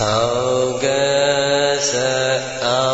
အော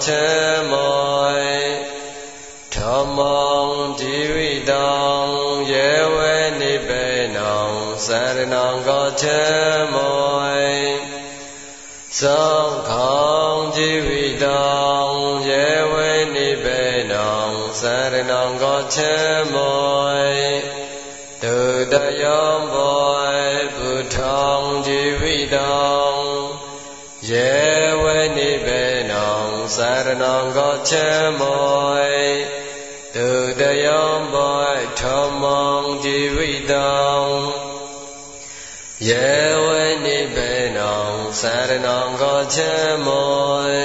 ကောထေမောဓမ္မောဒီဝိတံယေဝေနိဗ္ဗေနံသရဏံကောထေမောသံဃံဒီဝိတံယေဝေနိဗ္ဗေနံသရဏံကောထေမောတုတယောဘောဘု နံကောချေမောယတုတယောဘောထမောဇီဝိတံယေဝနိဗ္ဗေနံသရဏံကောချေမောယ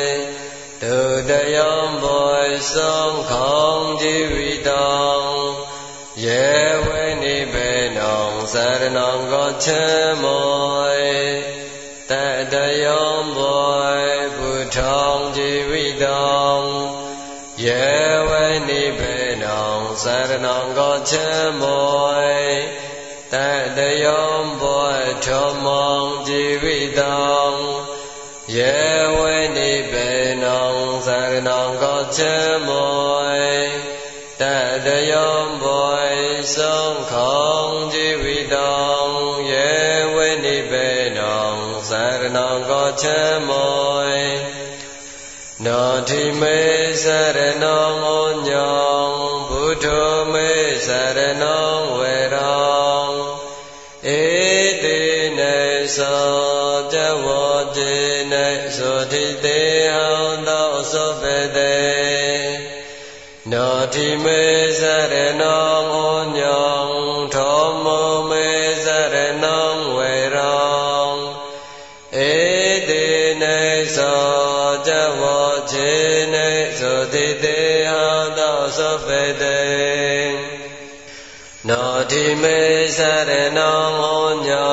တုတယောဘောသံခောင်းဇီဝိတံယေဝနိဗ္ဗေနံသရဏံကောချေမောယတတယော สรณังก็เชมอยแต่ตยมบ่ทมองชีวิตังเยเวนิเปนังสรณังก็เชมอยแต่ตยมบ่ทรงของชีวิตังเยเวนิเปนังสรณังก็เชมอยนาทิเมสรณังอญญัง ယေဝနိဗ္ဗေနံသရဏံကောချေမောနောတိမေသရဏောညောဘုဒ္ဓမေသရဏောဝေရောဧတေနေသောတဝတိနေသောတိတေဟံသောသောပေတေနောတိမေသရဏောညောထော တိမေသရဏံဟောညံ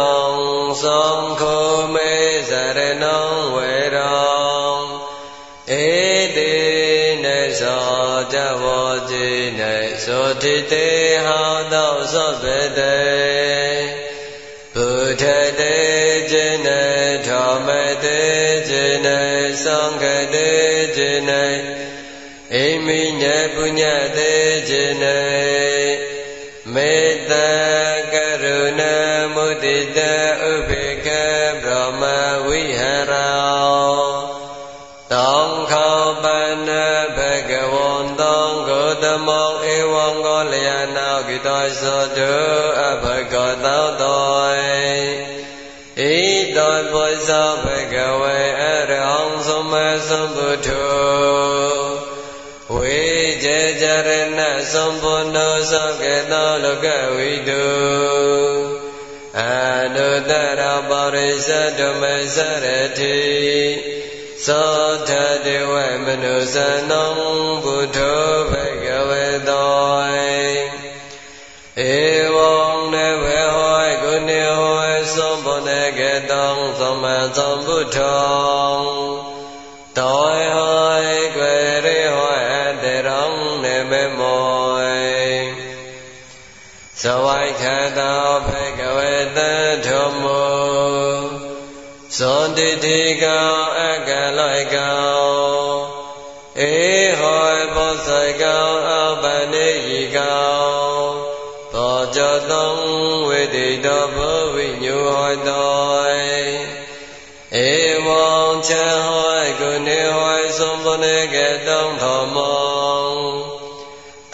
သံဃောမေသရဏံဝေရံဧတိနေသောတဝတိနေသောတိတေဟောသောသောဗေတေဘုထတေဇေနဓမ္မတေဇေနသံဃတေဇေနအိမိညပုညတေဇေနမေ တ္တာကရုဏာမုဒိတဥပေက္ခဗြဟ္မဝိဟရောတောင်ခောပနဘဂဝန္တောဂောတမောဧဝံကောလျာနာကိတောသောတုအဘဂတောတောဣတောပုဇောဘဂဝေအရဟံသမ္မာသမ္ဗုဒ္ဓောဝေကျေจ ရဏသမ္ပုနောသကေတောလောကဝိတုအနုတရပါရိသဓမ္မစရတိသောထတေဝမနုဇနံဘုဒ္ဓဘဂဝေတောဧဝံနေဝေဟောကုဏေဟောသောဘုနေကေတောသမ္မာသမ္ဗုဒ္ဓောတောဟော မေမောသဝိခတောဖေကဝေတထုမောသောတိတိကောအကလောကောဧဟောဘောဇကောအပနိယိကောဘောဇတုံဝေတိတောဘောဝိညုဟောတောဧဝံချံဟောကုနေဟောသုံးပုနေကတုံထောမော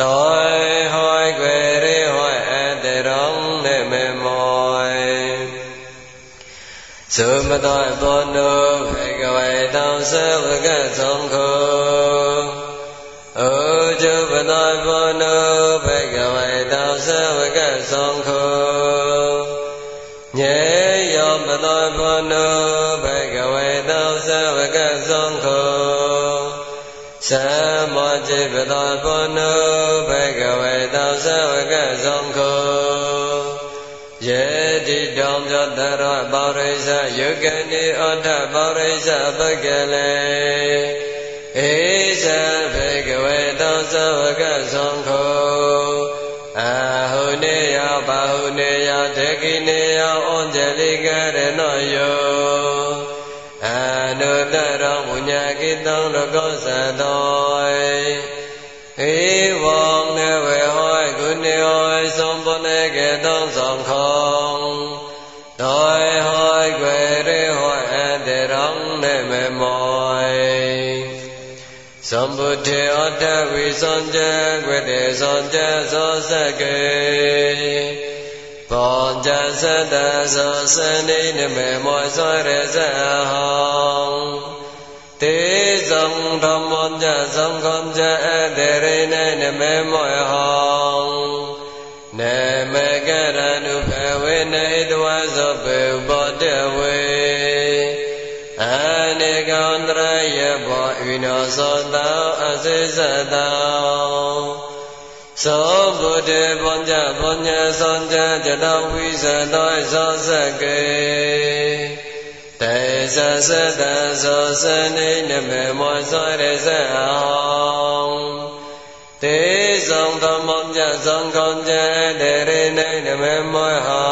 တောသမတောဘောနုဘေကဝေတောသဝကသုံးခောဩဇုပတောဘောနုဘေကဝေတောသဝကသုံးခောညေယောပတောဘောနုဘေ သမ္မောจิปတောဘောနုဘေကဝေတောသဝကသုံးခောယေတိတောင်သောတရပါရိသယုကနိဩထပါရိသပကလေဧသဘေကဝေတောသဝကသံခောအာဟုနေယဘာဟုနေယတေကိနေယဩဇလိကရဏယောအနု တရဝุญญကိတံလောကောသတောဧဝံနေဝေဟောကုဏေဟောသုံးပုနေကေတောသံခောတောဟောကွယ်ရေဟောအတေရံနေမေမောသမ္ဗုထေအတ္တဝိသံကြကွေတေသံကြသောစကေ ဘောဇသတ္တသောစနေနမေမောသောရဇဟောတေဇံဓမ္မောဇသံဃံဇအတေရိနေနမေမောဟောနမေကရဏုဖဝေနေတဝသောပေဘောတဝေအနေကံတရယဘောဣနောသောတောအစေသတော သောဗုဒ္ဓဘောညဘောညသောညจตဝိသတောသောစကေတေသသတ္တသောစနေနမေမောသောရဇအောင်တေဇံသမောညသံဃံညတေရေနေနမေမောဟံ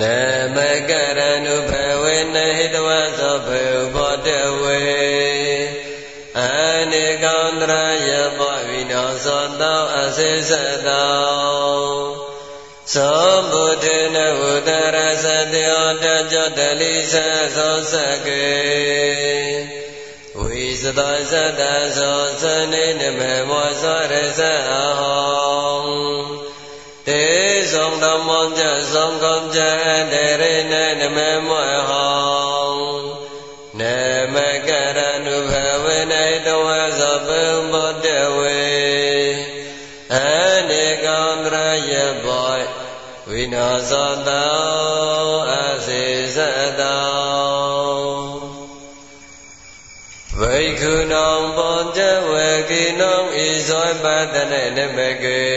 နမကရဏုဘဝေနဟိတဝသောဘေဘောတ စေသတောသောဗုဒ္ဓနဝုတရသတေဩတကြောတလိသသောစကေဝိသတောသတ္တသောသနေနမေမောသောရဇအဟောတေဇံဓမ္မောကြသံဃံကြတေရေနနမေမောဟော နာသတောအစေသတောဝိခုနောပောဇဝေကိနောဣဇောပတနေနမကေ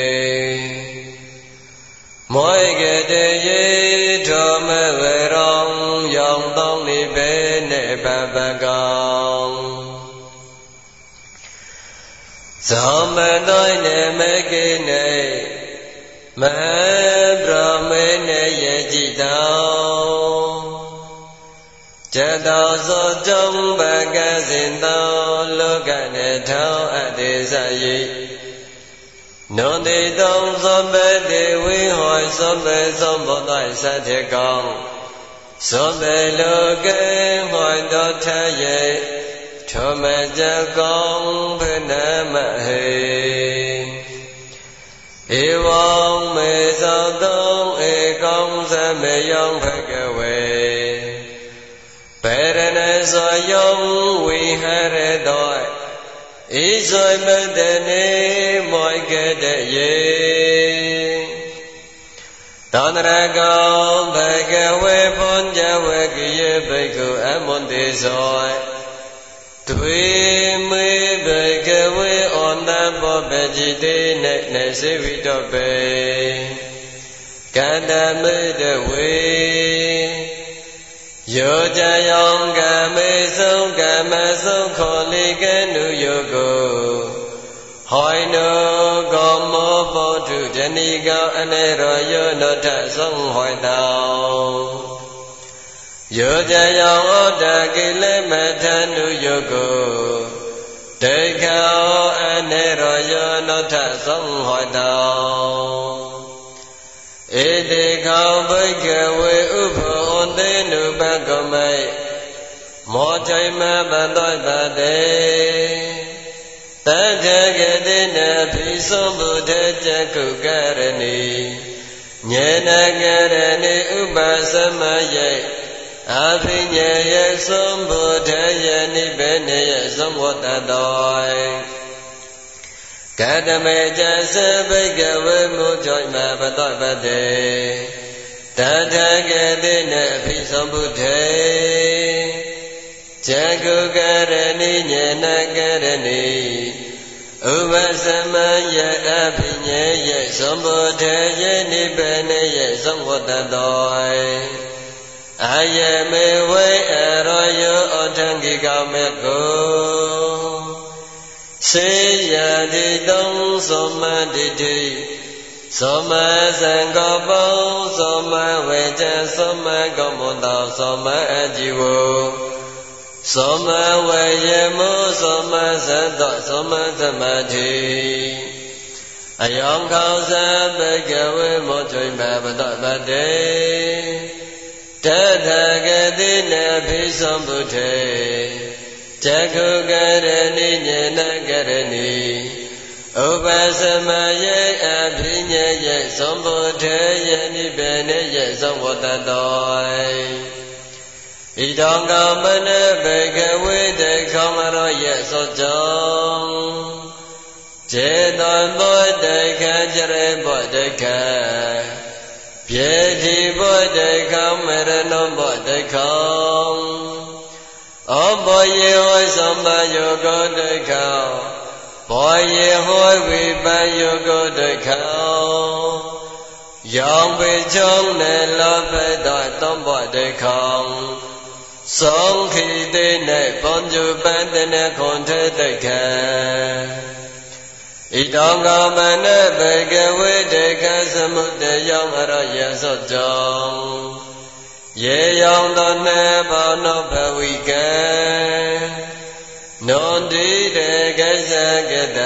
မောကတေယေထောမဝရောင်ရောင်တောင်းနေပဲနေပပကောင်ဇောမတိုင်နေမကိနေ မဟဗြဟ္မေနေယကြည်တောจตោโสจงปะกะสินโตโลกะเนထောအတ္တိစယိနုန်တိတုံသောပတိဝိဟောသောပေသောဘောတသတ္ထေကောင်သောပေလောကေဟောတောထယေထောမကြကောင်ဖနမဟေ ဧဝံမေသောတုံဧကောင်သမေယောဖကဝေပရဏသောယောဝိဟရတောဣဇောမတနေမောကတယေသန္တရကောဘဂဝေဘုံဇဝကိယဘိက္ခုအမွန်တေသောသွေမေဘဂဝေဩန ဘောပจิတေနေနေစေဝိတောပေကန္တမေတဝေယောကြယောင်ကမေဆုံးကမဆုံးခေါ်လေကဲနုယောကိုဟောနောကောမောဘောဓုဇဏီကောအနေရောယောနောထဆုံးဟောတောယောကြယောင်ဩတကိလေမထနုယောကိုဒိဋ္ဌောအ နေရောယောနောထဆုံးဟောတောဧတေခောဘိကဝေဥဘောသေနုပကမိတ်မောချိမပတောပတေတထကတိနဖိသောဘုဒ္ဓဇကုကရဏီညေနကရဏီဥပသမယေအဖိညေယသောဘုဒ္ဓယနိဗ္ဗေနယသမ္ဝတတော ကတမေဇသဘိကဝေမုဇောမပတပတေတထကတိနေအဖိသမ္ဗုထေဇဂုကရဏိညေနကရဏိဥပသမယအဖိညေယသမ္ဗုထေယေနိဗ္ဗေနယေသမ္ဝတတောအာယမေဝေအရောယောအထံကိကမေကို စေယတိတုံသောမတိတိသောမသံဃောပောသောမဝေဇံသောမကောမွန်တောသောမအကြည်ဝသောမဝေယမောသောမသတ္တသောမသမတိအယောင်ခေါသဘဂဝေမောချိမပတပတေတထဂတိနေဖိသမ္ဗုထေ တကုကရဏိညနကရဏိဥပသမယေအភិညယေသုံဘုထေယေနိဗ္ဗာန်ယေသုံဝတ္တတောဣဒံကမနဘေကဝေတခောမရောယေသောတောခြေတံဘောတခေကြရေဘောတခေပြေတိဘောတခေမရဏဘောတခေ ဩဘောယေဟောသမ္ပယောကောဒိဋ္ဌောဘောယေဟောဝိပယောကောဒိဋ္ဌောယောင်ပေချုံနေလောဘတောသုံးဘောဒိဋ္ဌောသုံးခိတေနေပွန်ကျုပန္တနေခွန်ထေဒိဋ္ဌေဣတောကမနဘေကဝေတေကသမုတယောအရယသောကြော င့်ရေယောင်သောနေဘောနောဘဝိကံနွန်တိတေကိစ္စကတ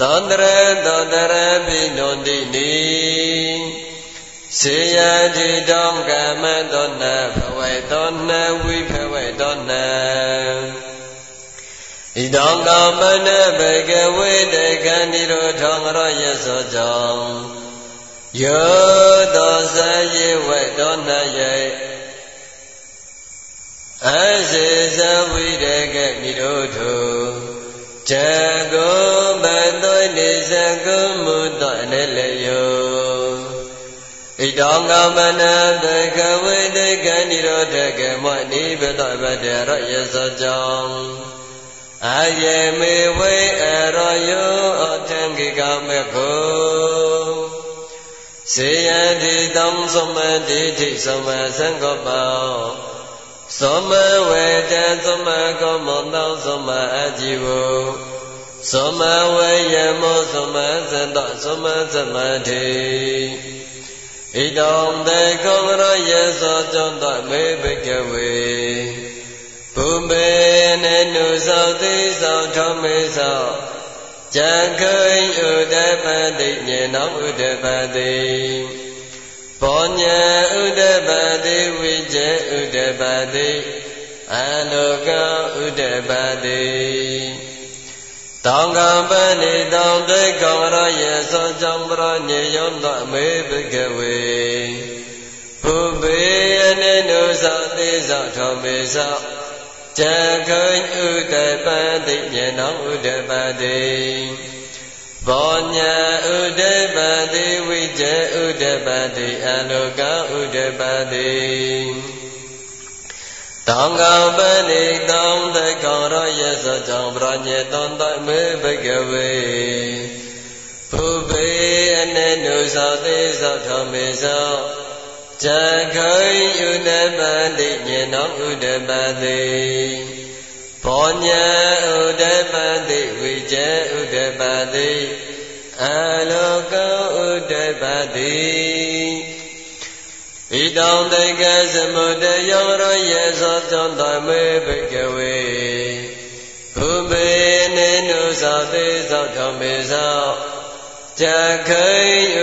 သောတရသောတရပိနွန်တိနိစေယတိတောကမသောနဘဝေသောနဝိဘဝေသောနဣတောကမနဘေကဝေတေကံនិရောဓောရယသောကြောင့် ယောတောသယေဝတောနယေအစေသဝိရကနိရောဓောဇဂောဘတောနေသကုမုတောအနေလေယောဣတောကမနတကဝိတေကနိရောဓကမောနိဘတောဗတရယသောကြောင့်အာယေမေဝေအရောယောအထံကိကမေခော စေယတိတံသမတိတိသမသံဃောပောသမဝေတသမကောမောတောသမအကြည်ဝသမဝေယမောသမသတ္တသမသမတိဣဒံတေကောရယေသောကြောင့်တမေဘဂဝေဘုမေနေနုသောတိသောထမေသော จံခိဥဒပတိညေနောဥဒပတိဘောညံဥဒပတိဝိကျေဥဒပတိအလောကဥဒပတိတောင်ကံပဏိတောင်တေကောရယေသောကြောင့်ပရညေယောတမေဘဂဝေဘုဘေအနေနုသသေသထောမေသော ဇဂုံဥတပတိဉာဏောဥတပတိဘောညာဥတပတိဝိဇေဥတပတိအလောကဥတပတိတံဃာပဏိတံသကောရောယသောကြောင့်ပရညေတံတမေဘဂဝေဘုဗေအနနုသောသေသောဓမ္မေသော ဇခိုင်ဥဒပတိညေနောဥဒပတိဘောညာဥဒပတိဝိကျေဥဒပတိအလောကဥဒပတိဣတောံတေကသမုဒယောရယေသောတောတမေဘိကဝေဘုမေနေနုသောသေသောဓမ္မေသော จခိ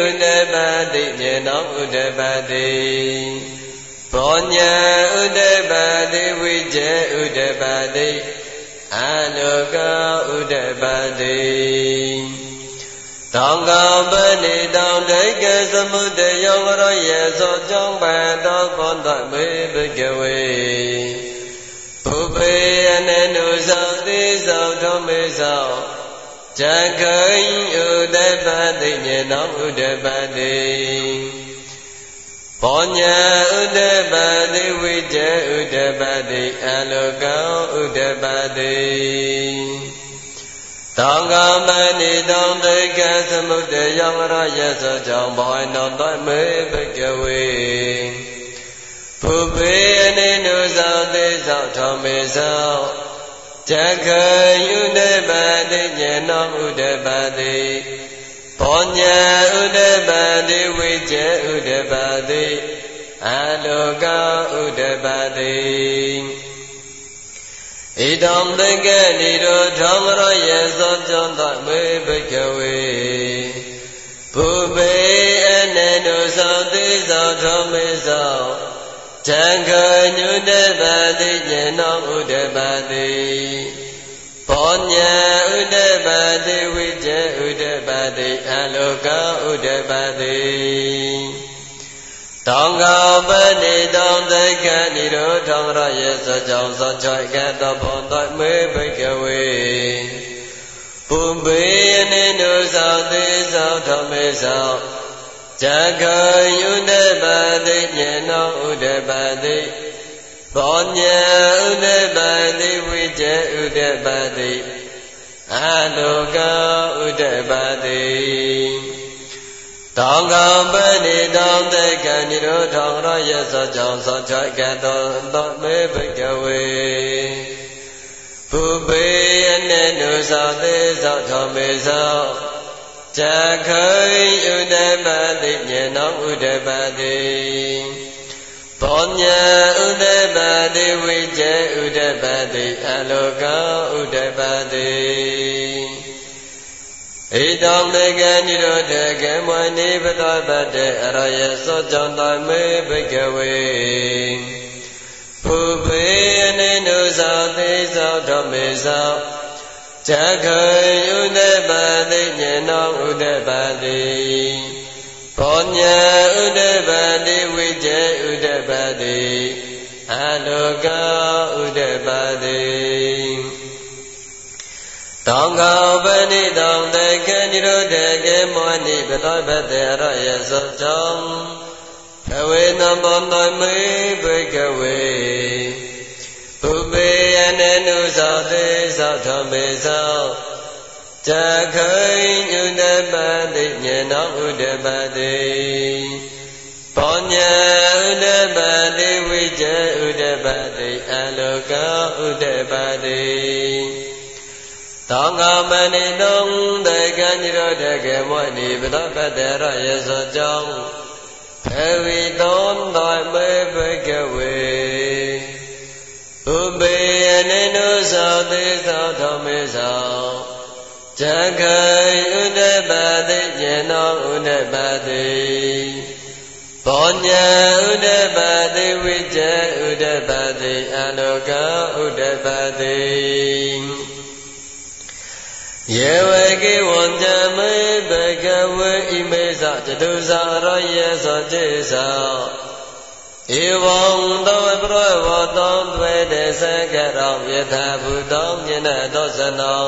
ဥဒပတိညေနောဥဒပတိဘောညာဥဒပတိဝိကျေဥဒပတိအလောကဥဒပတိတောင်ကပဏိတောင်ဒိကသမုဒယောဝရယေသောကြောင့်ပတောဘောတမေဘဂဝေဘုပေအနေနုသောသေသောဓမ္မေသော ဇခိဥဒပတိညေနောဥဒပတိဘောညာဥဒပတိဝိတေဥဒပတိအလောကဥဒပတိတောင်ကမဏိတောင်တေကသမုဒ္ဒယောရယသကြောင့်ဘောနောတမေဘဂဝေဘုပေအနေနုသောသေသောထောမေသော တခယုတပတိညေနောဥဒပတိဘောညာဥဒပတိဝိကျေဥဒပတိအလောကဥဒပတိဣဒံသင်္ကေနိရောဓမ္မရယေသောကြောင့်တမေဘိကဝေဘုပေအနေနုသောသေသောဓမ္မေသော တံခညုတပတိညေနောဥဒပတိဘောညာဥဒပတိဝိကျေဥဒပတိအလောကဥဒပတိတောင်ကပတိတောင်သိက္ခနိရောဓရယေသကြောင့်သောချိုက်ကတောဘောတမေဘိကဝေပုပေနေနုသောသေသောဓမ္မေသော ဇဂယုနေပတိညေနောဥဒပတိဘောညာဥဒပတိဝိကျေဥဒပတိအလောကဥဒပတိတောင်ကံပဏိတောင်တေကံនិရောဓောရယသကြောင့်သောချကတောသောမေဘဂဝေဘုပေအနေနုသောသေသောထောမေသော ဇခိဥဒပတိညေနောဥဒပတိဘောညာဥဒပတိဝိကျေဥဒပတိအလောကဥဒပတိဣတောင်တေကနိရောဓကေမဝနိပတောပတေအရယသောကြောင့်တမေဘိကဝေဘုပေအနေနုသောသေသောဓမ္မေသော ဇခေဥဒပတိညေနောဥဒပတိဘောညာဥဒပတိဝိကျေဥဒပတိအလောကဥဒပတိတောင်ကောပဏိတောင်တေကေនិရောဓကေမောနိပတောပတေရယေသောကြောင့်ဘဝေနဘောတမေဘိကဝေပုပေယနေနု သောသေသောဓမ္မေသောတခိဥဒပတိညေနောဥဒပတိဘောညဥဒပတိဝိဇဥဒပတိအလောကဥဒပတိသောငါမဏိတုံတေကံညရောတကေမောနိပဒပတ္တရယေသောကြောင့်ဖေဝိတောတောမေဘဂဝေဥပေ အနိနုသောသေသောထောမေသောဇဂိဥဒ္ဓပတိကျေနောဥဒ္ဓပတိဘောညဥဒ္ဓပတိဝိဇဥဒ္ဓပတိအလောကဥဒ္ဓပတိယေဝကေဝံဇမေဘဂဝေဣမေသจตุဇာရောယေသောတေသော ဧဝံသောပရောဝတောသွေတေသကရောယထာဘုသောမြနတောသနော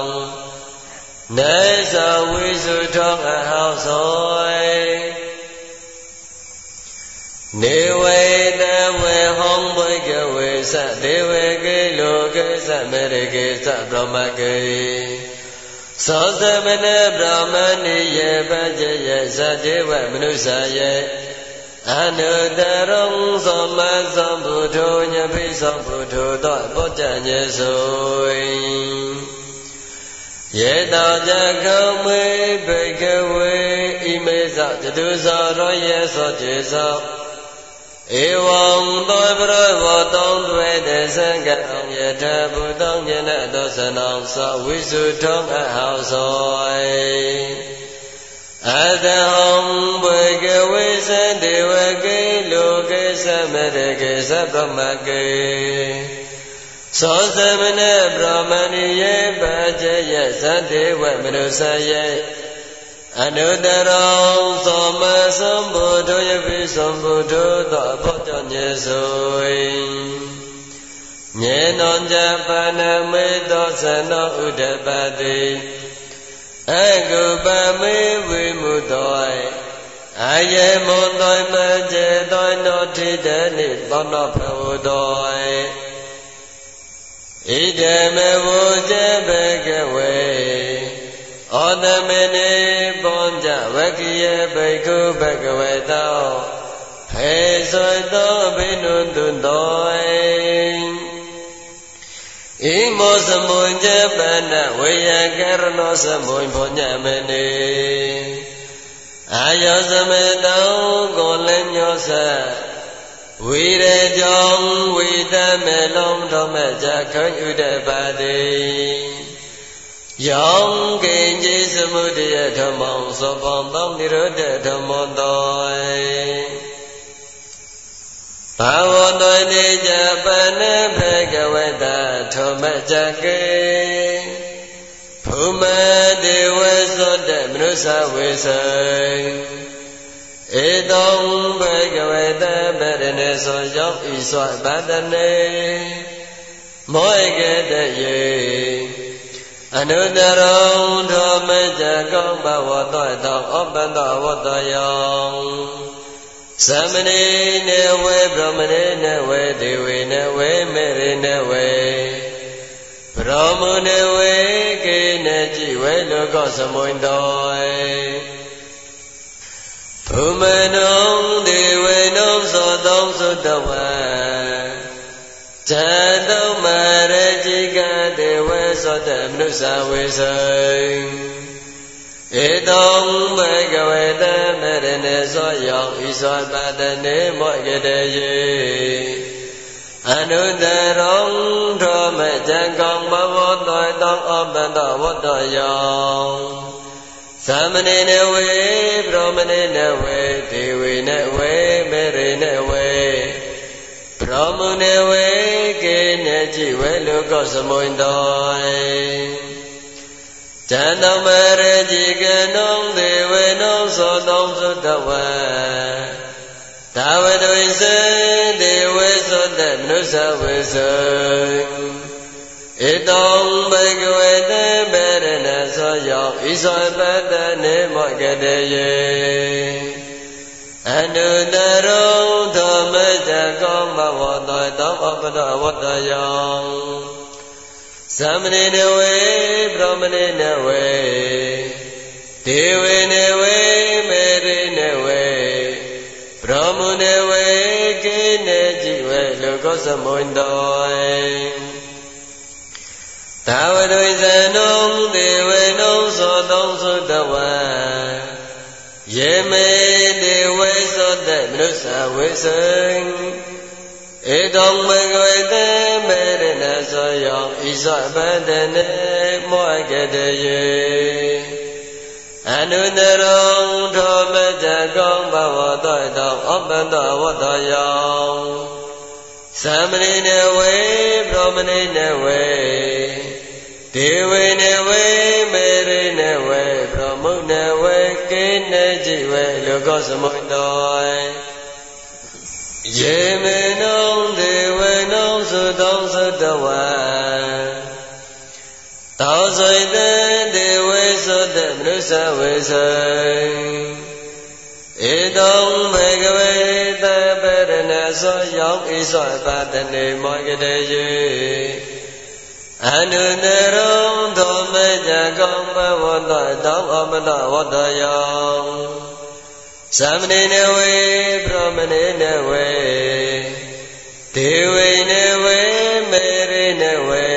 နေသဝိစုထောအဟောသောနေဝေတဝေဟောဘိကဝေသဒေဝေကေလောကေသမေရကေသဗြဟ္မကေသောသမနေဗြဟ္မဏိယေပကြယေသတေဝမနုဿာယေ အနုတရံသမသမ္ဗုဒ္ဓညပိသမ္ဗုဒ္ဓသောပောကြညေဆိုယေတောဇကမေဘေကဝေဣမေသတတုဇောရောယေသောကျေသောဧဝံသောပရဘောတောင်းတွေတသံကံယထဘုတောင်းညနသောသနံသဝိစုထောအဟောသော အတဟံဘေကဝေသတေဝကေလောကေသမရကေသဗ္ဗမကေသောသမဏဗြဟ္မဏိယေပါကျယသတ္တေဝမနုဿယေအနုတရောသောမသမ္ဗုဒ္ဓယပိသမ္ဗုဒ္ဓသောအဖို့ကြောင့်ညေဆိုမြေနောကြပါဏမေသောသနောဥဒပတိ အကုပမေဝိမုတောအာယေမွန်တော်မကျေတော်နောထိတဲ့နိသောနောဖဝတောဣဒမေဝုဇဘဂဝေဩတမေနေပောကြဝကိယဘိက္ခုဘဂဝေတောဟေသောတောဘိနုတုတော ဣမောသမုညပနဝေယကရဏောသမုညဘောညမနေအာယောသမေတောကိုလည်းညောဆက်ဝိရကြောင့်ဝိတမေလုံးတော်မကြခံဥဒပါတိယောင်ကိဉ္စီစမုတယဓမ္မောသောပေါင်းသောနိရောဓဓမ္မောတောဘာဝတောနေကြပနဖေကဝတ ထောမကြကေဖုမတေဝသောတမနုဿဝေသဧတောဘေကဝေတဗရဏေသောရောက်ဤစွာဗတနေမောဧကတယေအနုတရောထောမကြကောဘဝတောတောဩပန္တဝတယောသမဏေနေဝေဗြဟ္မဏေနေဝေဒေဝေနေဝေမေရေနေဝေ ဗြဟ္မဏေဝေကေနေကြည်ဝေလောကသမုန်တောဘုမနုံဒေဝေနုံသောတောင်းသုတဝံဇန္တုမရจิကဒေဝေသောတမနုဿဝေသံဧတောဘေကဝေတမရဏေသောယောဤသောပတနေမောကတေယေ အနုတရောထောမဇံကောင်ဘဝတောတောအပန္တဝတ္တယောသမဏေနဝေဗြဟ္မဏေနဝေဒေဝေနဝေမေရေနဝေဗြဟ္မဏေဝေကေနကြည်ဝေလောကသမုန်တောဇန္တမရจิကနုံဒေဝေနုံသောတောသုတဝံသာဝတဝိစေဒေဝေသော တမနုဿဝေစေဧတောဘေကဝေတေဘေရဏသောယောဣသောပတ္တနေမောကတေယေအနုတရုံသောမဇ္ဇကောမဝတောတောအပဒဝတ္တယောသမဏေနဝေဗြဟ္မဏေနဝေဒေဝေနဝေ ကသမုန်တောသာဝရိဇနုံဒေဝနုံသောတောသုတဝံယေမေဒေဝေသောတမနုဿဝေစံဧတောမဂဝေတေမေရဏသောယောဣဇပတနေမောကတယေအနုနရောထောမကြကောဘဝတောတောအပန္တဝတ္တယော သမဏိနဝေဗြဟ္မဏိနဝေဒေဝေနဝေမေရိနဝေဗြဟ္မုနဝေကိနေကြည်ဝေလောကသမုန်တောယေမေနုံဒေဝေနုံသုတောသတဝံတောဇိတေဒေဝေသုတမနုဿဝေစံ ဧတုံမေကဝေတပရဏသောယောဣသောပါတနေမောကတေယေအနုနရုံသောမေကြကောဘဝတတောအမလဝတယောသမဏေနဝေဗြဟ္မဏေနဝေဒေဝေနဝေမေရိနဝေ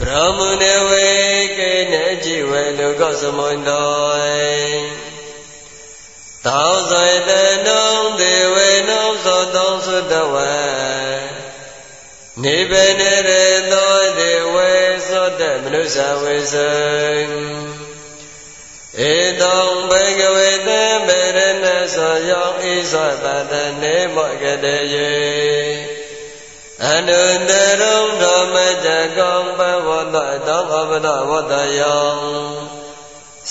ဗြဟ္မဏေဝေကေနကြည်ဝေလောကသမုန်တော သောဇေတနုံဒေဝေနုသောတောသုတဝံနိဗ္ဗာန်ရေသောဒေဝေသောတမနုဿဝေစံဧတောဘေကဝေတမေရဏသောယောဣသောပတနေမောကတယေအနုတရုံဓမ္မတကောဘဝတတောအပဒဝတယော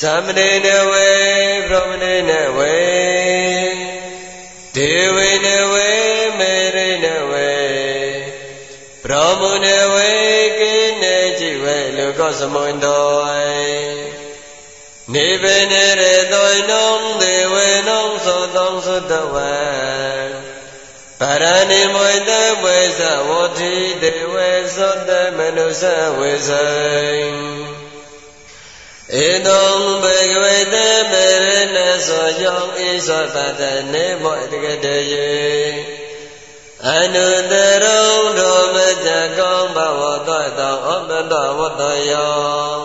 သမဏေနဝေဗြဟ္မဏေနဝေဒေဝေနဝေမေရိနဝေဗြဟ္မဏေဝေကိနေကြည်ဝေလောကသမုန်တောနိဗ္ဗာန်ရေတောနုံဒေဝေနုံသောတောသတဝံပါရဏိမွေတဝေသဝတိဒေဝေသောတမနုဿဝေစံ ဧတုံဘေကဝေတမေရဏသောယောဣသောတတနေမောတကတယေအနုတရုံဒုမကြကောဘဝတတောဩတတဝတ္တယော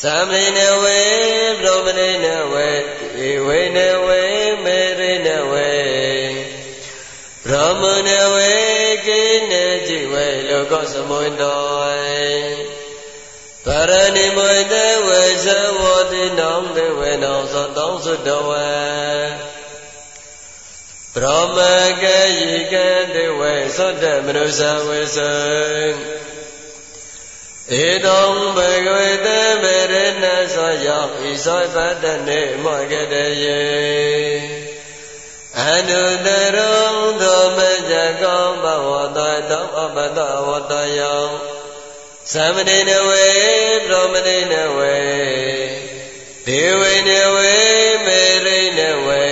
သမိနဝေဗြဟ္မဏိနဝေဧဝေနဝေမေရိနဝေဗြဟ္မဏဝေကိနေจิဝေလောကသမုန်တော ပရဏိမွေတဝေဇဝတိနောတေဝေနောသောတောသုတဝေပရမကေယိကံတေဝေသောတမနုဇဝေစံဧတုံဘေကဝေတမေရဏသောယောဣသောပတ္တနေမောကတယေအနုတရုံသောမကြကောဘဝတတောအပတဝတယော သမဏေနဝေဗြဟ္မဏေနဝေဒေဝေနဝေမေရိနဝေ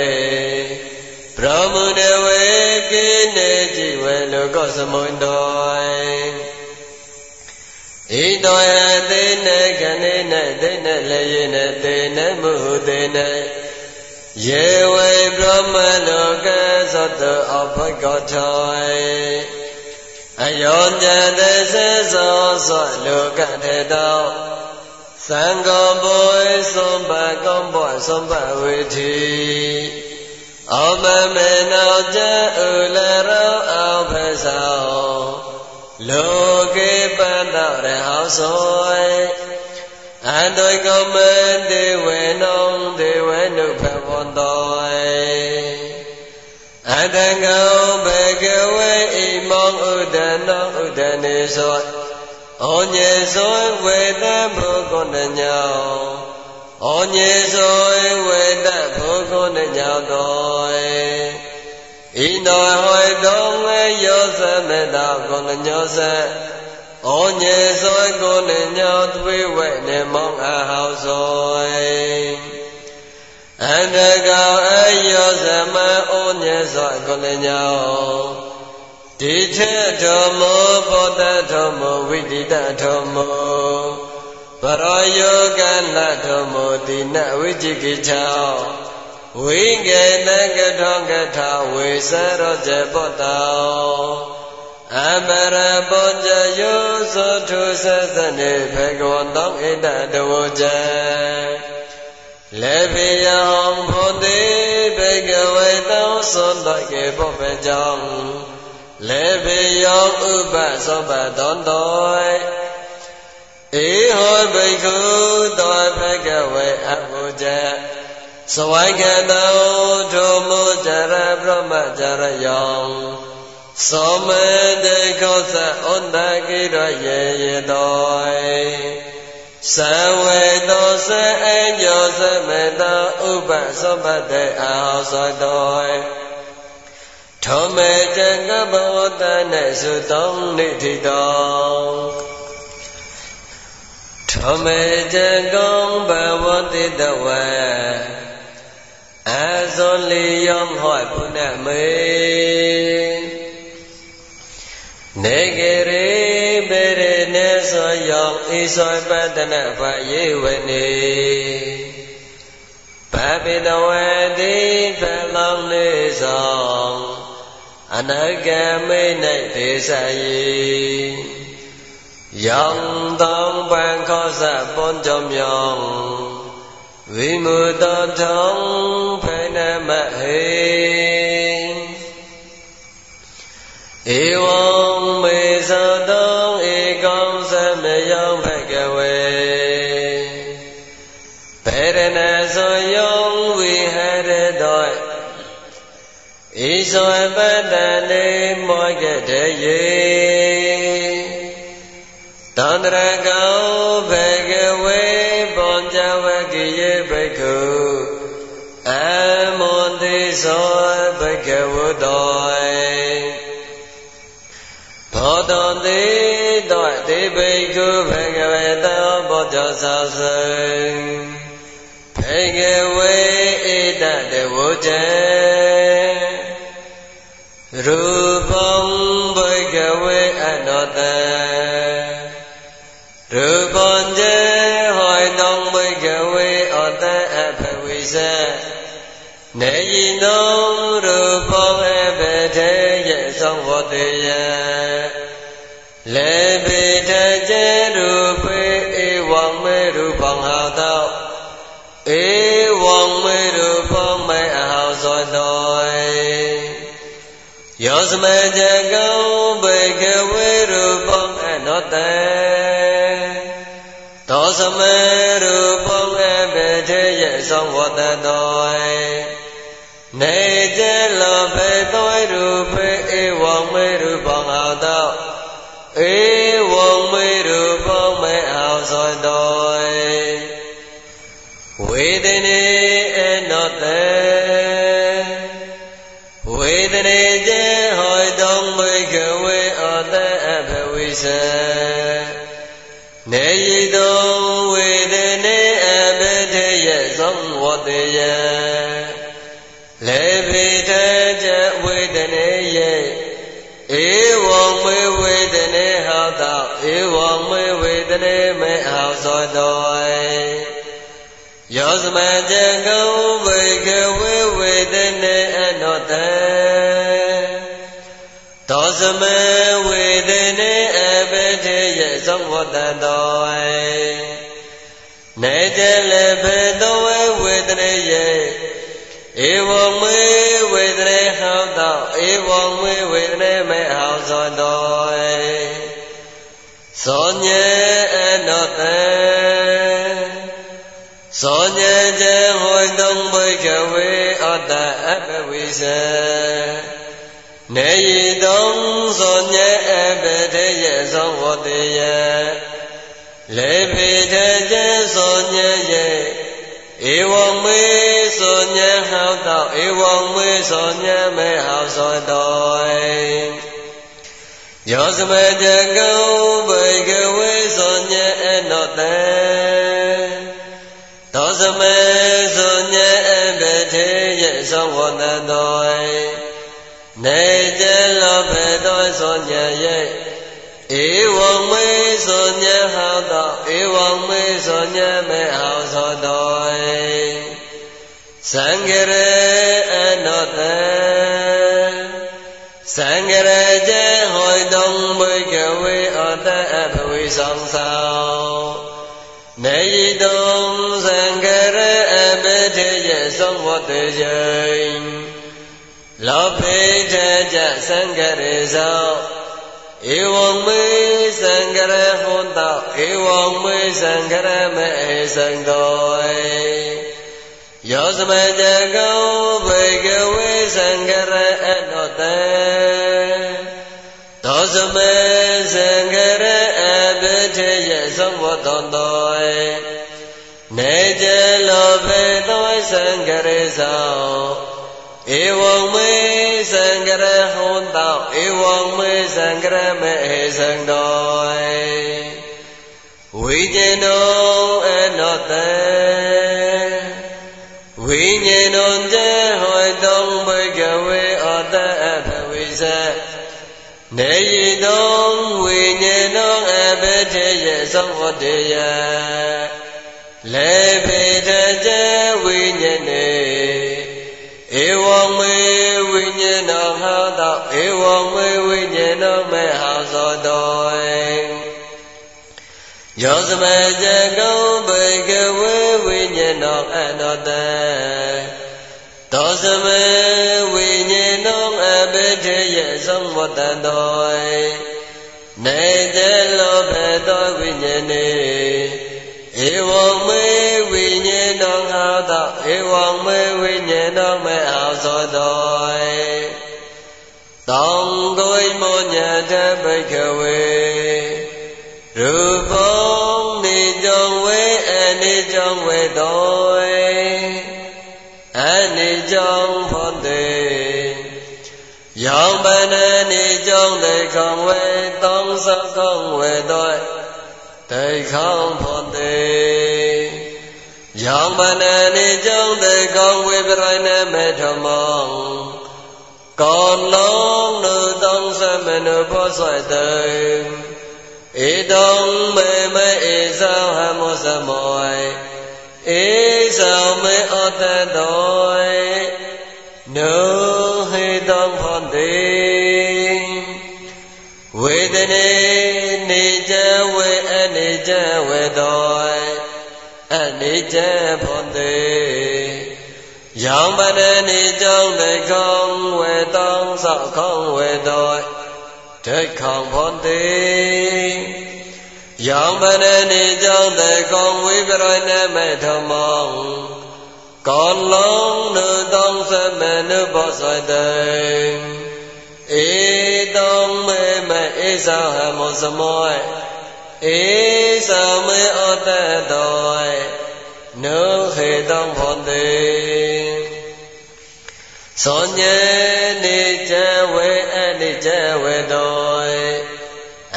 ရမုနဝေကိနေကြည်ဝေလောကသမုန်တောဣတောယသေနေခဏိနေသေနေလည်းရနေသေနေမှုသေနေယေဝေဗြဟ္မလောကသတ္တအဘဂထော အယောညတသေသောသောလောကတေတောသံဃောဘောသုံးပါကောင်းဘောသုံးပါဝေတိဩမမေနောတဥလရောအောဖသောလောကေပန္တရဟောသောအတုကောမတေဝေနောဒေဝနုဖဝန္တော အတံကောဘေကဝေဣမောဥဒနောဥဒနေသောဩညေသောဝေတဘုကုဏညောဩညေသောဝေတဘုခုနညောတောဣတောဟောတောငေယောသမတောကုဏညောသဩညေသောကုဏညောသွေဝေနေမောင်အဟောသော အန္တကောအယောသမဩညေသောကုဏညောတဒီထေထောမောပောတထောမောဝိတိတထောမောပရောယောကလထောမောတိနဝိจิကိချောဝိကေနကထောကထာဝေစရောဇေပောတောအပရပောဇယောသောထုသသနေဘေကဝတောဣတတဝဇေ လေပိယံဘောတိဘေကဝေတောသောတကေဘောပေကြောင့်လေပိယောဥပသောပတောတောဧဟောဘိက္ခုတောဘဂဝေအဘုဇေသဝိကတောထုမောจရဗြဟ္မจရယောသောမေတေခောသဩန္တကိရယေယေတော သဝေတောသအညောသမေတောဥပသောပတေအာဟောသောတောထောမေတကဘဝတနေသုတောနိတိတောထောမေတကောဘဝတိတဝေအဇောလီယောဟောပုဏ္ဏမေနေဂရေပေရနေ သောယောဣသောပတနာဖယေဝနေပပိတဝတိဖလောင်းနေသောအနကမိတ်၌ဒေသယေယောင်တောင်ပန်ခောစပွန်ကြောင့်မြောင်ဝိမုတောထောင်ဖိနမဟေဧဝံမေသတော ဇောပတနေမောကတေယေတန္တရကောဘေကဝေပောဇဝကိယေဘိက္ခုအမောတိသောဘဂဝတောဘောတောတိတောတိဘိက္ခုဘဂဝေတောဘောဇသာသံဘေကဝေဣတတဝုဇေ ရူပံဘိကဝေအနောတံရူပံเจဟောတောဘိကဝေအတံအဖဝိဇနေယိနောရူပံအဘတေယသောဝတေယ ယောသမကြကောဘေကဝေရူပံအနောတံသောသမရူပံအဘေထေယသောဝတတောနေကြလောဘေတောရူပေဧဝံမေရူပံအာတောဧဝံမေရူပံမေအာသောတောဝေဒနေအနော စနေယိတုံဝေဒနေအဘတေယသောဝတေယလေပိတကြဝေဒနေယေဧဝံမေဝေဒနေဟောတောဧဝံမေဝေဒနေမေဟောသောတောယောသမကြကုံဘိကဝေဝေတနေအနောတံ သောသမဝေတနေအပတိယသောဝတ္တတောနေတလေဘေတောဝေဝေတနေယေဧဝံမေဝေတနေဟောတောဧဝံမေဝေတနေမေဟောသောတောသောညေအနောတံသောညေဇေဟောတုံဘိကဝေအတ္တအပဝိဇေ နေယိတုံသောညေအပတေယသောဝတေယလေပိတေဇေသောညေယေဧဝံမေသောညေဟောတောဧဝံမေသောညေမေဟောသောတောယောသမတကောဘိကဝေသောညေအနောတေသောစမေသုညေအပထေယသောဝတ္တတော နေကြလောဘေတောသောဉာဏ်ရဲ့ဧဝံမေသောဉာဏ်ဟောသောဧဝံမေသောဉာဏ်မေဟောသောတောသံဃရေအနောတေသံဃရေကျေဟောတုံဘိကဝေအတအဘဝေဆောင်ဆောင်နေယိတုံသံဃရေအဘိတေယသောဝတ္တေယ လောဖိတေကြသံဃရေသောဧဝံမေသံဃရေဟောတောဧဝံမေသံဃရေမေသံတော်ယောသမတကောဘေကဝေသံဃရအနောတေသောသမေသံဃရအဘိထေယသုံးဝတ္တောနေကြလောဘေသောသံဃရေသော ဧဝံမေသံဃရဟောတောဧဝံမေသံဃရမေသံတော်ဝိဉ္ဇေနောအနောတေဝိညာဉ်တော်တဟောတုံဘဂဝေအတအဖဝိဇနေယိတုံဝိညာဉ်တော်အဘိထေယသောဝတ္တယလေဖေတကြဝိညာဉ် ဉ်တော်ဟောတောဧဝံမေဝိညာဉ်တော်မေဟောသောတောယောသမဇကုံဘေကဝေဝိညာဏောအနောတံသောသမေဝိညာဏောအဘိဓေယသုံးဝတ္တတောနေတလောဘေတောဝိညာဏေဧဝံမေဝိညာဏောငါသောဧဝံမေဝိညာဏောမေအာသောတော တောံကိုိမောညတဘိကဝေရူပုံနေကြောင့်ဝေအနေကြောင့်ဝေတော်အနေကြောင့်ဖို့တဲ့ရောင်ပနနေကြောင့်တေခံဝေတောင်းစကောင်းဝေတော်တေခံဖို့တဲ့ရောင်ပနနေကြောင့်တေခံဝေပြိုင်နေမေထမော ကောလုံးနုတောင်းစမနုဘောဆွဲတဲ့ဧတုံမေမေဧသံဟမောသမောဧသံမေဩတတောနုဟေတောဖန္တိဝေဒနေနေကြဝေအနေကြဝေတောအနေကြဖန္တိ ယောင်ပဒနေကြောင့်တေခေါဝေတောသောခေါဝေတောဒိဋ္ဌံဖောတိယောမနနေကြောင့်တေကောဝိပရိဏမေဓမ္မောကောလုံးနုတောင်းသမနုဘောဇတေဧတုံမေမဧသဟမောသမောဧသမေဩတတောနုဟေတောဖောတိ သောညေနေတဝေအနိတဝေတော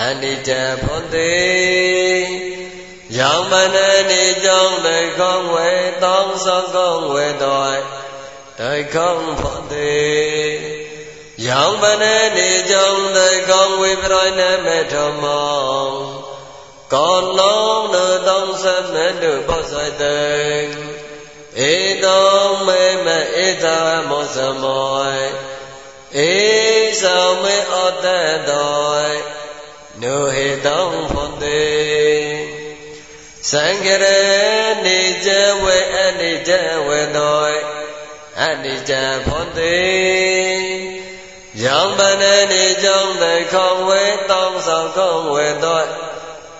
အနိတဖွန်တိယောမနနေကြောင့်တေကောဝေတောင်းသောကောဝေတောတေကောဖွန်တိယောမနနေကြောင့်တေကောဝေပရောနမေထမောကောလုံးသောသောမတုပောဇတေ ဧတောမေမဧတာမောသမောဧသောမေဩတတောနုဟေတောဖွန်တေသံဃရနေကြဝေအနိကြဝေတောအနိကြဖွန်တေယောပနနေကြောင့်တေခေါဝေတောင်းဆောင်ကောဝေတော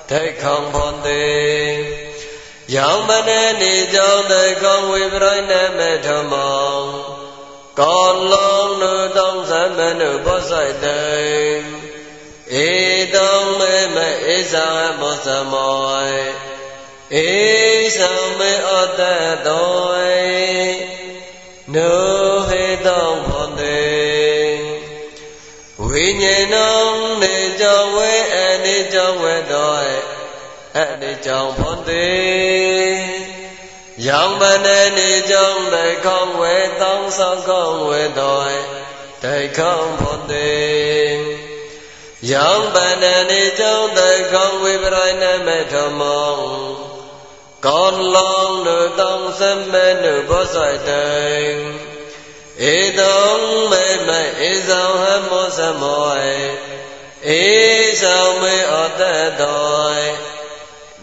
တေခေါဖွန်တေ ယောင်မနေနေကြောင့်တေကောဝေပရိနမေထမောကောလုံးနုတောင်းသမနုဘောဆိုင်တေဧတုံမေမဧဇာမောသမောဧသံမေဩတတောနုဟေတောဖောတေဝိညာဏံနေကြောင့်ဝေအနေကြောင့်ဝေတော အဲ့ဒီကြောင့်ဖွန်သေးရောင်ပနေနေကြောင့်ဒိခေါဝေတောင်းဆောင်ကောဝေတော်ဒိခေါဖွန်သေးယောပန္နနေကြောင့်တကောင်းဝိပရိုင်းနမေထမောကောလောင်းနုတောင်းစမဲနုဘောဆိုင်တိုင်ဧတုံမေမေဧဇောဟမောစမောဧဇောမေအတ္တတော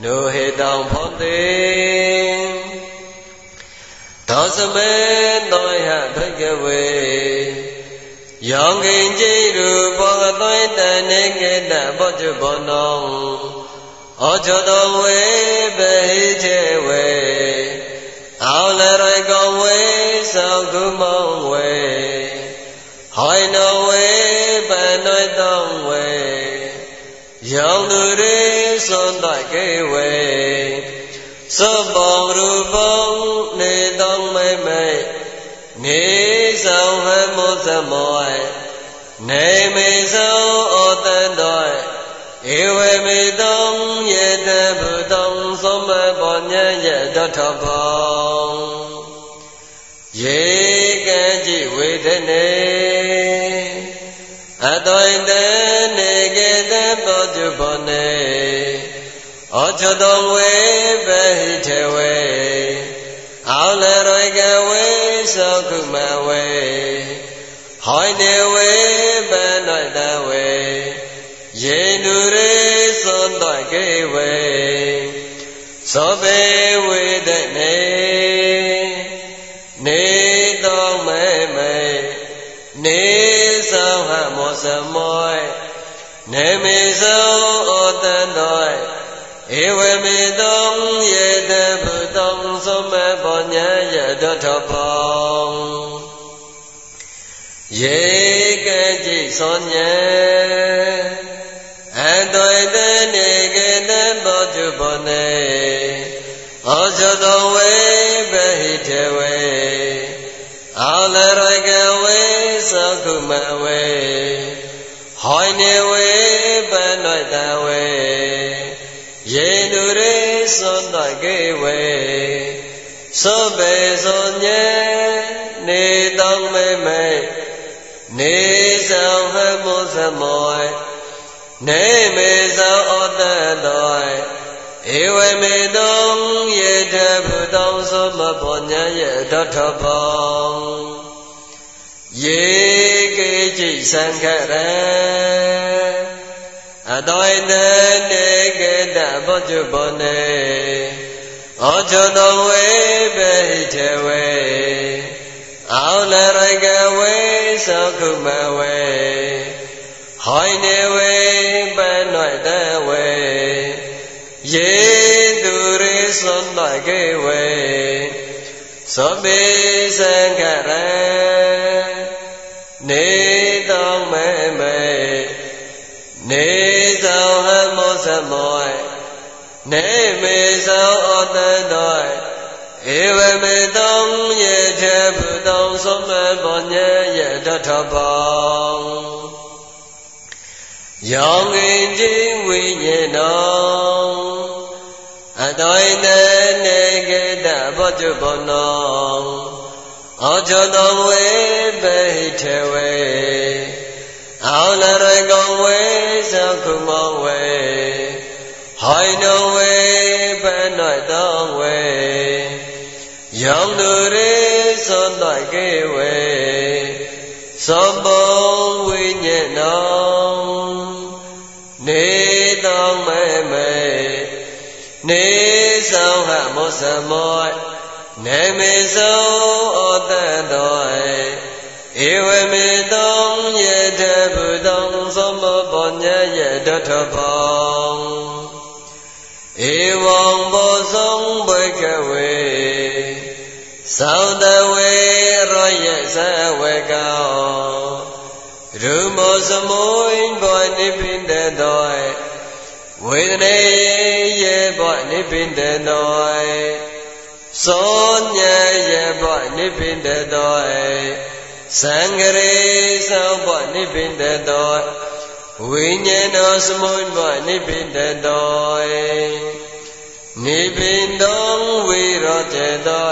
နုဟေတောင်ဖောတိသောစမေတောယဘဂဝေယောဂိဉ္စိရုဘောဂသွိတနေကေတဘောจุဘောနောဩဇတောဝေဘဟိတေဝေအောလရိကောဝေသောကုမောဝေဟိုင်နောဝေပန္နောတောဝေ ယောင်သူရေသွန်တကေဝေသောဘောရူပုံနေတောမိမိနေဆောင်ဟမောသမောနေမေသောဩတန်တော်ဧဝမေတောယေတဗုတောသမ္မဘောညံယတထဘောယေကံจิဝေဒနေ အတောဣတနေကေတဘောจุဘောနေဩချတောဝေဘဟိထေဝေအောလရိကဝေသောကုမဝေဟောနေဝေပဏ္ဍတဝေယေနုရေသောတကေဝေသောဘေဝေတနေနေ သောဟမောစမောနေမေသောဩတံတောဧဝမေတောယေတဗုတောသောမဘောညာယတထဘောယေကจิသောညံအတောတနေကေတဘောจุဘောနေဩဇသောဝေဘဟိတေဝေအာလရကဝေ သကုမဝေဟောနေဝေပဏ္ဍတဝေယေနုရေသောတကေဝေသောဘေသောညေနေတောင်းမေမေနေသောဟမောသမောနေမေသောဩတတောဧဝမေတောယေတဗုတောသောမဘောညာယေတထဘော ယေကေจิသံခရအတောဣတနေကေတဘောจุဘောနေဩချောတဝေပေထေဝေအောလရိကဝေသောခုမဝေဟိုင်းနေဝေပဏ္ဍတဝေယေသူရိသွန်တကေဝေသောပိသံခရ နေတောမေမေနေသောဟမောသမောနေမေသောဩတန်တောဧဝမေတောယေထေဘုတောသမ္မဘောညေယတထဘောယောင်ငင်ခြင်းဝိညေနောအတောဣတနေကေတဘောจุဘောနော ဩဇောတောဝေပေထေဝေအောလရကောဝေသကုမောဝေဟိုင်နဝေပဏ္ဍတောဝေယောင်သူရေသောတကေဝေသောဘောဝိညေနောနေတောမေမေနေသောဟမောစမော နေမေသောဩတတောဧဝမေတောယတဗုတောသမ္မောပညယတထဘောဧဝံဘောဇံဘဂဝေသောတဝေရောယသဝေကောရူမောစမုံဘောနိပိတတောဝေဒနေယေဘောနိပိတတော သောညယေဘောနိပိတတောသံဃရေသောဘနိဗ္ဗိတတောဝိညာဉ်တော်စမုန်ဘနိဗ္ဗိတတောနိဗ္ဗိတောဝိရောတေတော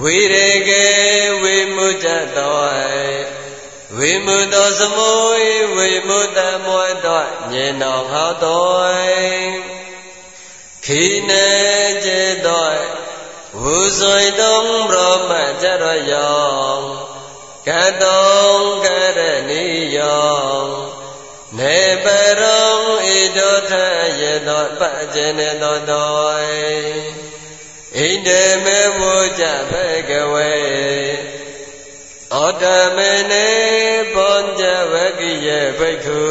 ဝိရေကေဝိမုတ္တတောဝဝိမုတောသမုယဝိမုတမောတောညေနောဟောတောခိနေจิตတော ဝုဇွိတုံဘရမจရယောကတောကရဏီယောနေပရောဣတောထယေတောပัจเจเนတောတောဣန္ဒေမေဝုจဘေကဝေဩတမေနေပောကြဝကိယေဘိက္ခု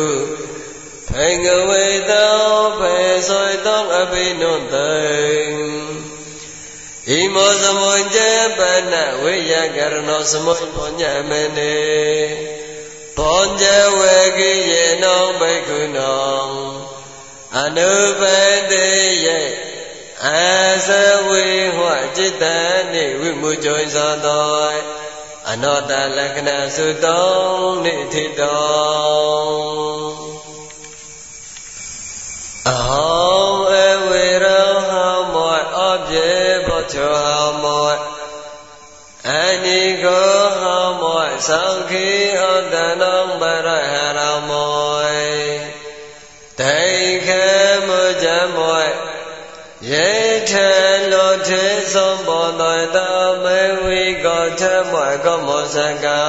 ဖေငဝေတောဖေသောတောအဘိနုတေ ဣမောသမုဉ္ဇပနဝိယကရဏောသမုပုညမနေဘောဇဝေကိယေနောဘိက္ခုနောအနုပတေယအသဝေဟောจิตတနိဝိမုကျောသောတောအနောတလက္ခဏသုတောနိထိတော မောသံခိဩတနောပရဟရမောဒိခေမုဇမောယေထေလောထေသောဘောတောတမေဝိကောထမောကောမောစကံ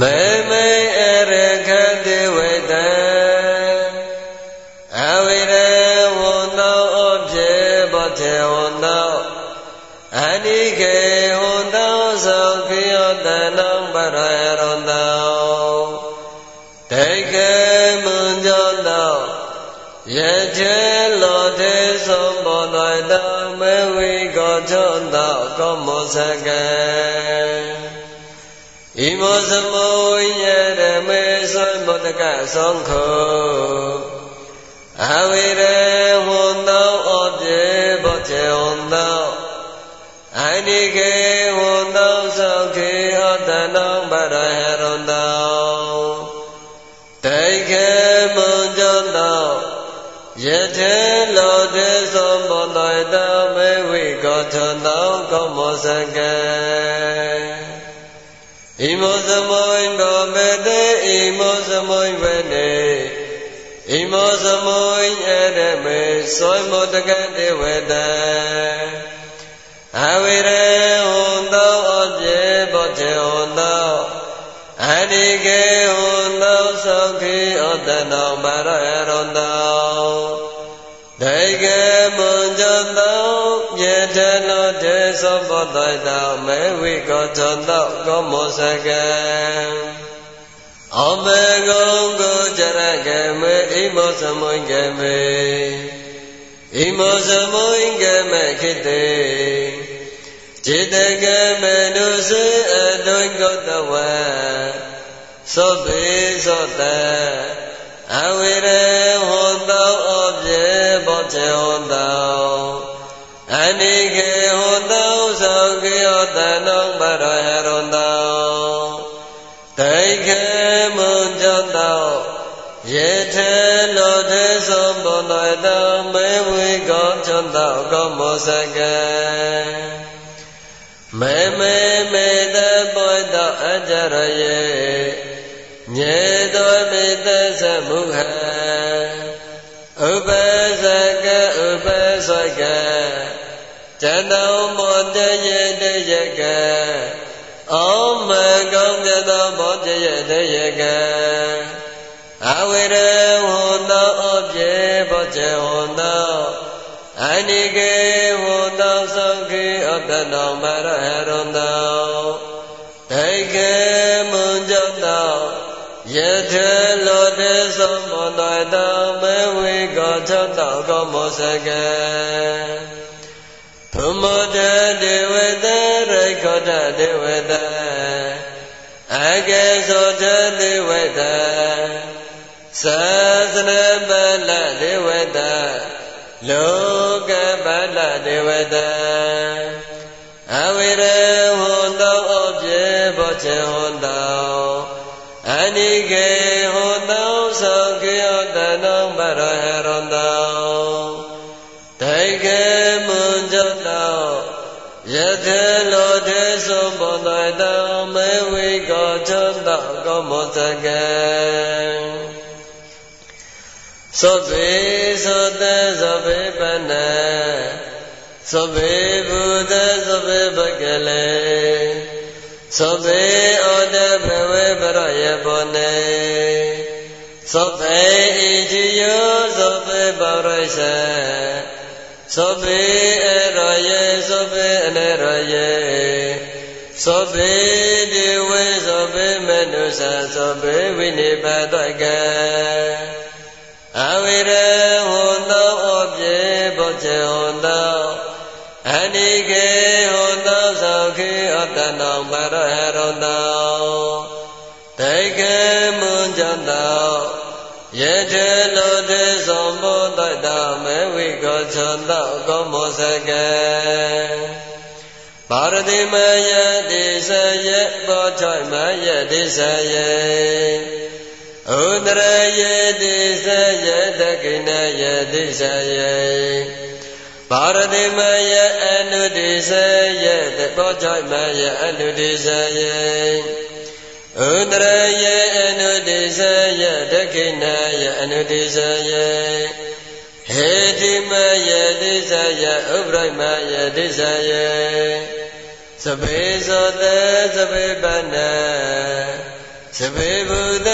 မေမေအရခတိဝေ ယထေလောတေသောဘောတောတမေဝိကောချောတောကောမောစကံဣမောသမုယရမေသောဘုဒ္ဓကသောခောအဝိရဝန္တော ထတောကောမောစကံဣမောသမုံဘောမေတေဣမောသမုံဝေနေဣမောသမုံအရမေသောမောတကတေဝတံအဝိရေဟွန်သောအပြေဘောတေဟွန်သောအနိကေဟွန်သောသောခိဩတနောပါရယ သောဘောတတောမေဝိကောသတောကောမောစကံအမေကုံကိုကြရကေမေဣမောသမုန်ကေမေဣမောသမုန်ကေမေခိတေจิตကမေနုစေအတုံကောတဝံသောဘေသောတအဝိရေဟောတောအပြေဘောချေဟောတောအနိကေဟောတောသော ကေယောတနောပရဟရန္တောဒိခေမွန်ကြတောယေထေလောထေသောဘောတတောမေဝိကောချန္တောကောမောစကံမေမေမေတပောတောအကြရယေညေတောမေတ္တသမုဟံဥပဇကဥပဇက ဇတံမောတယေတယကဩမကောင်းမြတ်သောဘောတယေတယကအဝိရဝန္တောအပြေဘောဇေဝန္တောအနိကေဝန္တောသံခေအတ္တနောမရဟရန္တောဒိကေမွန်ကြောင့်တောယထေလောတေသောမောတတမေဝေကောသတ္တကောမောစကံ ဘုမောတဒေဝတရိခောတဒေဝတအကေသောတဒေဝတသာသနပလဒေဝတလောကပလဒေဝတအဝိရဟောတောအပြေဘောချေဟောတော သောဘောတတောမေဝိကောချမ်းသာကောမောစကံသောဘေသောတသောဘေပနသောဘေဘုဒ္ဓသောဘေပကလေသောဘေဩတဘဝေပရယဘောနေသောဘေဣတိယောသောဘေပရိစ္ဆေသောဘေအရောယေသောဘေအနေရောယေ သောဘေဒီဝေသောဘေမနုဿသောဘေဝိနိပါဒကံအဝိရဟောသောအပြေဘောချေဟောသောအနိကေဟောသောသောခေအတ္တနောပရဟရောသောတေကေမွန်ကြသောယထေလောတေသောဘောတတမေဝိကောချန္တကောမောစကံ ပါရတိမယတိစယဘောချိမယတိစယဥဒရယေတိစယတကိနယေတိစယေပါရတိမယအနုတိစယတဘောချိမယအနုတိစယေဥဒရယေအနုတိစယတကိနယေအနုတိစယေဟေတိမယေတိစယဥပရိမယေတိစယေ သဘေသောတေသဘေပနသဘေဘုဒ္ဓ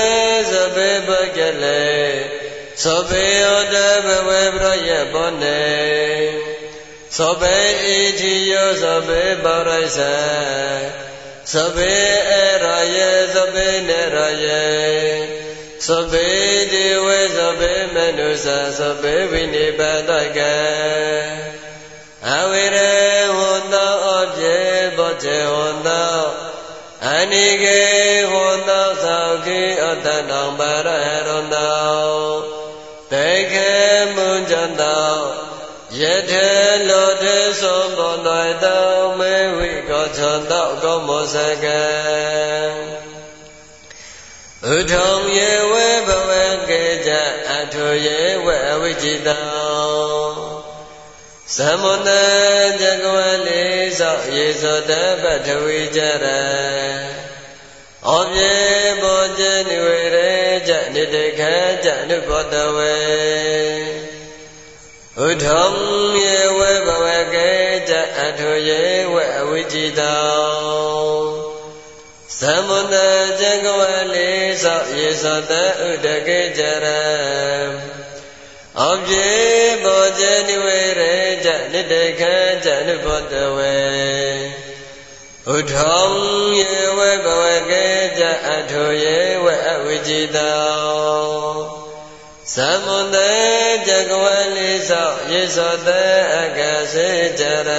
သဘေပကလေသဘေဩတဘဝေပရယဘောနေသဘေဣတိယောသဘေပရိစ္ဆသဘေအရယေသဘေနေရယေသဘေဒီဝေသဘေမနုဿသဘေဝိနိပါဒကံအဝိရေဝ နိကေဝန္တောသောကိအတ္တနောပါရဟရန္တောတေခေမွန်ကြတောယထေလောတေသောဘောတိုင်တောမေဝိကောချန္တောကောမောစကံဥထုံယေဝေဘဝကေကြအထုယေဝေအဝိจิတောသမုန်တဇဂဝလေးသောယေသောတပထဝီကြရ ဩပြေဘောဇနိဝေရေကြနိတေခေကြနုဘောတဝေဥထုံယေဝေဘဝကေကြအထုယေဝေအဝိจิတောသမုန်တဇဂဝလေးသောယေသောတဥဒကေကြရဩပြေဘောဇနိဝေရေကြနိတေခံကြနုဘောတဝေ ဥထောင်ယေဝေဘဝကေကြအထုယေဝေအဝိจิတောသမုန်တေဇဂဝလိသောယေသောတေအကစေကြရ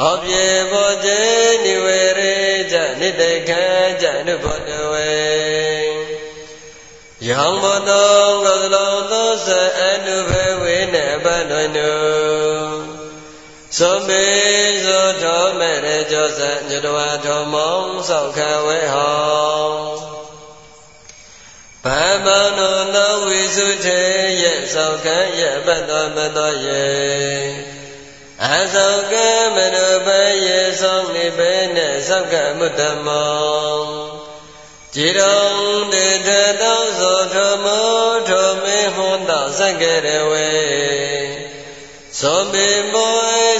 ဩပြေဘောဇနိဝေရေကြနိတေခံကြနုဘောတဝေယံဘတောကသလောသောသအနုဘေဝေနပန္နနု သောမေသောထောမေရကြောသညတဝါထောမောင်းသောခဝေဟောဗမနောသောဝိစုထေရဲ့သောခံရဲ့ပတ္တောပတ္တောရဲ့အသောကမနုပယေသောနိဘေနသောကမုတ္တမောကြည်တော်တေတတောသောထမောထမေဟွန်တောစက္ကရဝေ သောမေမော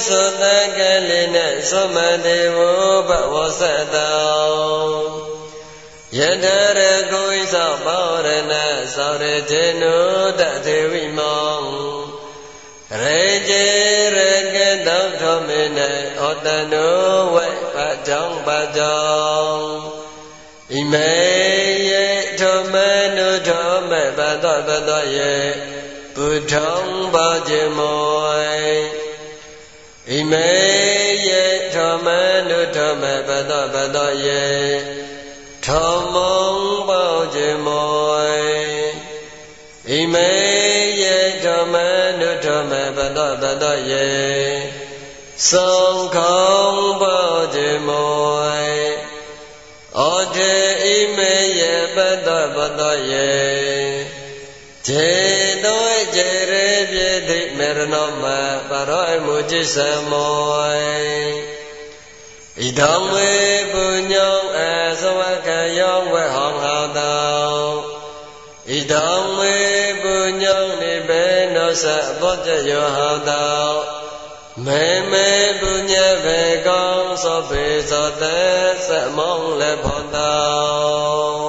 သောတကလေးနဲ့သောမတေဝဘဝသတောယတရကိုဣသောဘောရဏသောရတေနုတသေဝိမောရေကျေရကတောထမေနေဩတနုဝေပကြောင့်ပကြောင့်ဣမေယေထောမနုထောမဘသောဘသောယေဘု ထုံပါခြင်းမောဣမေယေဓမ္မနုဓမ္မပတောပတောယေဓမ္မံပေါခြင်းမောဣမေယေဓမ္မနုဓမ္မပတောပတောယေသံဃံပေါခြင်းမောဩတေဣမေယေပတောပတောယေဇေ တိမေရဏောမပရောအမှုจิစမောဣဒံဝေပုညောအ ယောဝေဟောငါတောဣဒံမေပုညံနိဗ္ဗေနောသဘောจယောဟတောမေမေပုညဘေကောသောဘေသောတေသမောလေဖောတော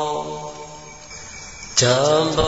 จำป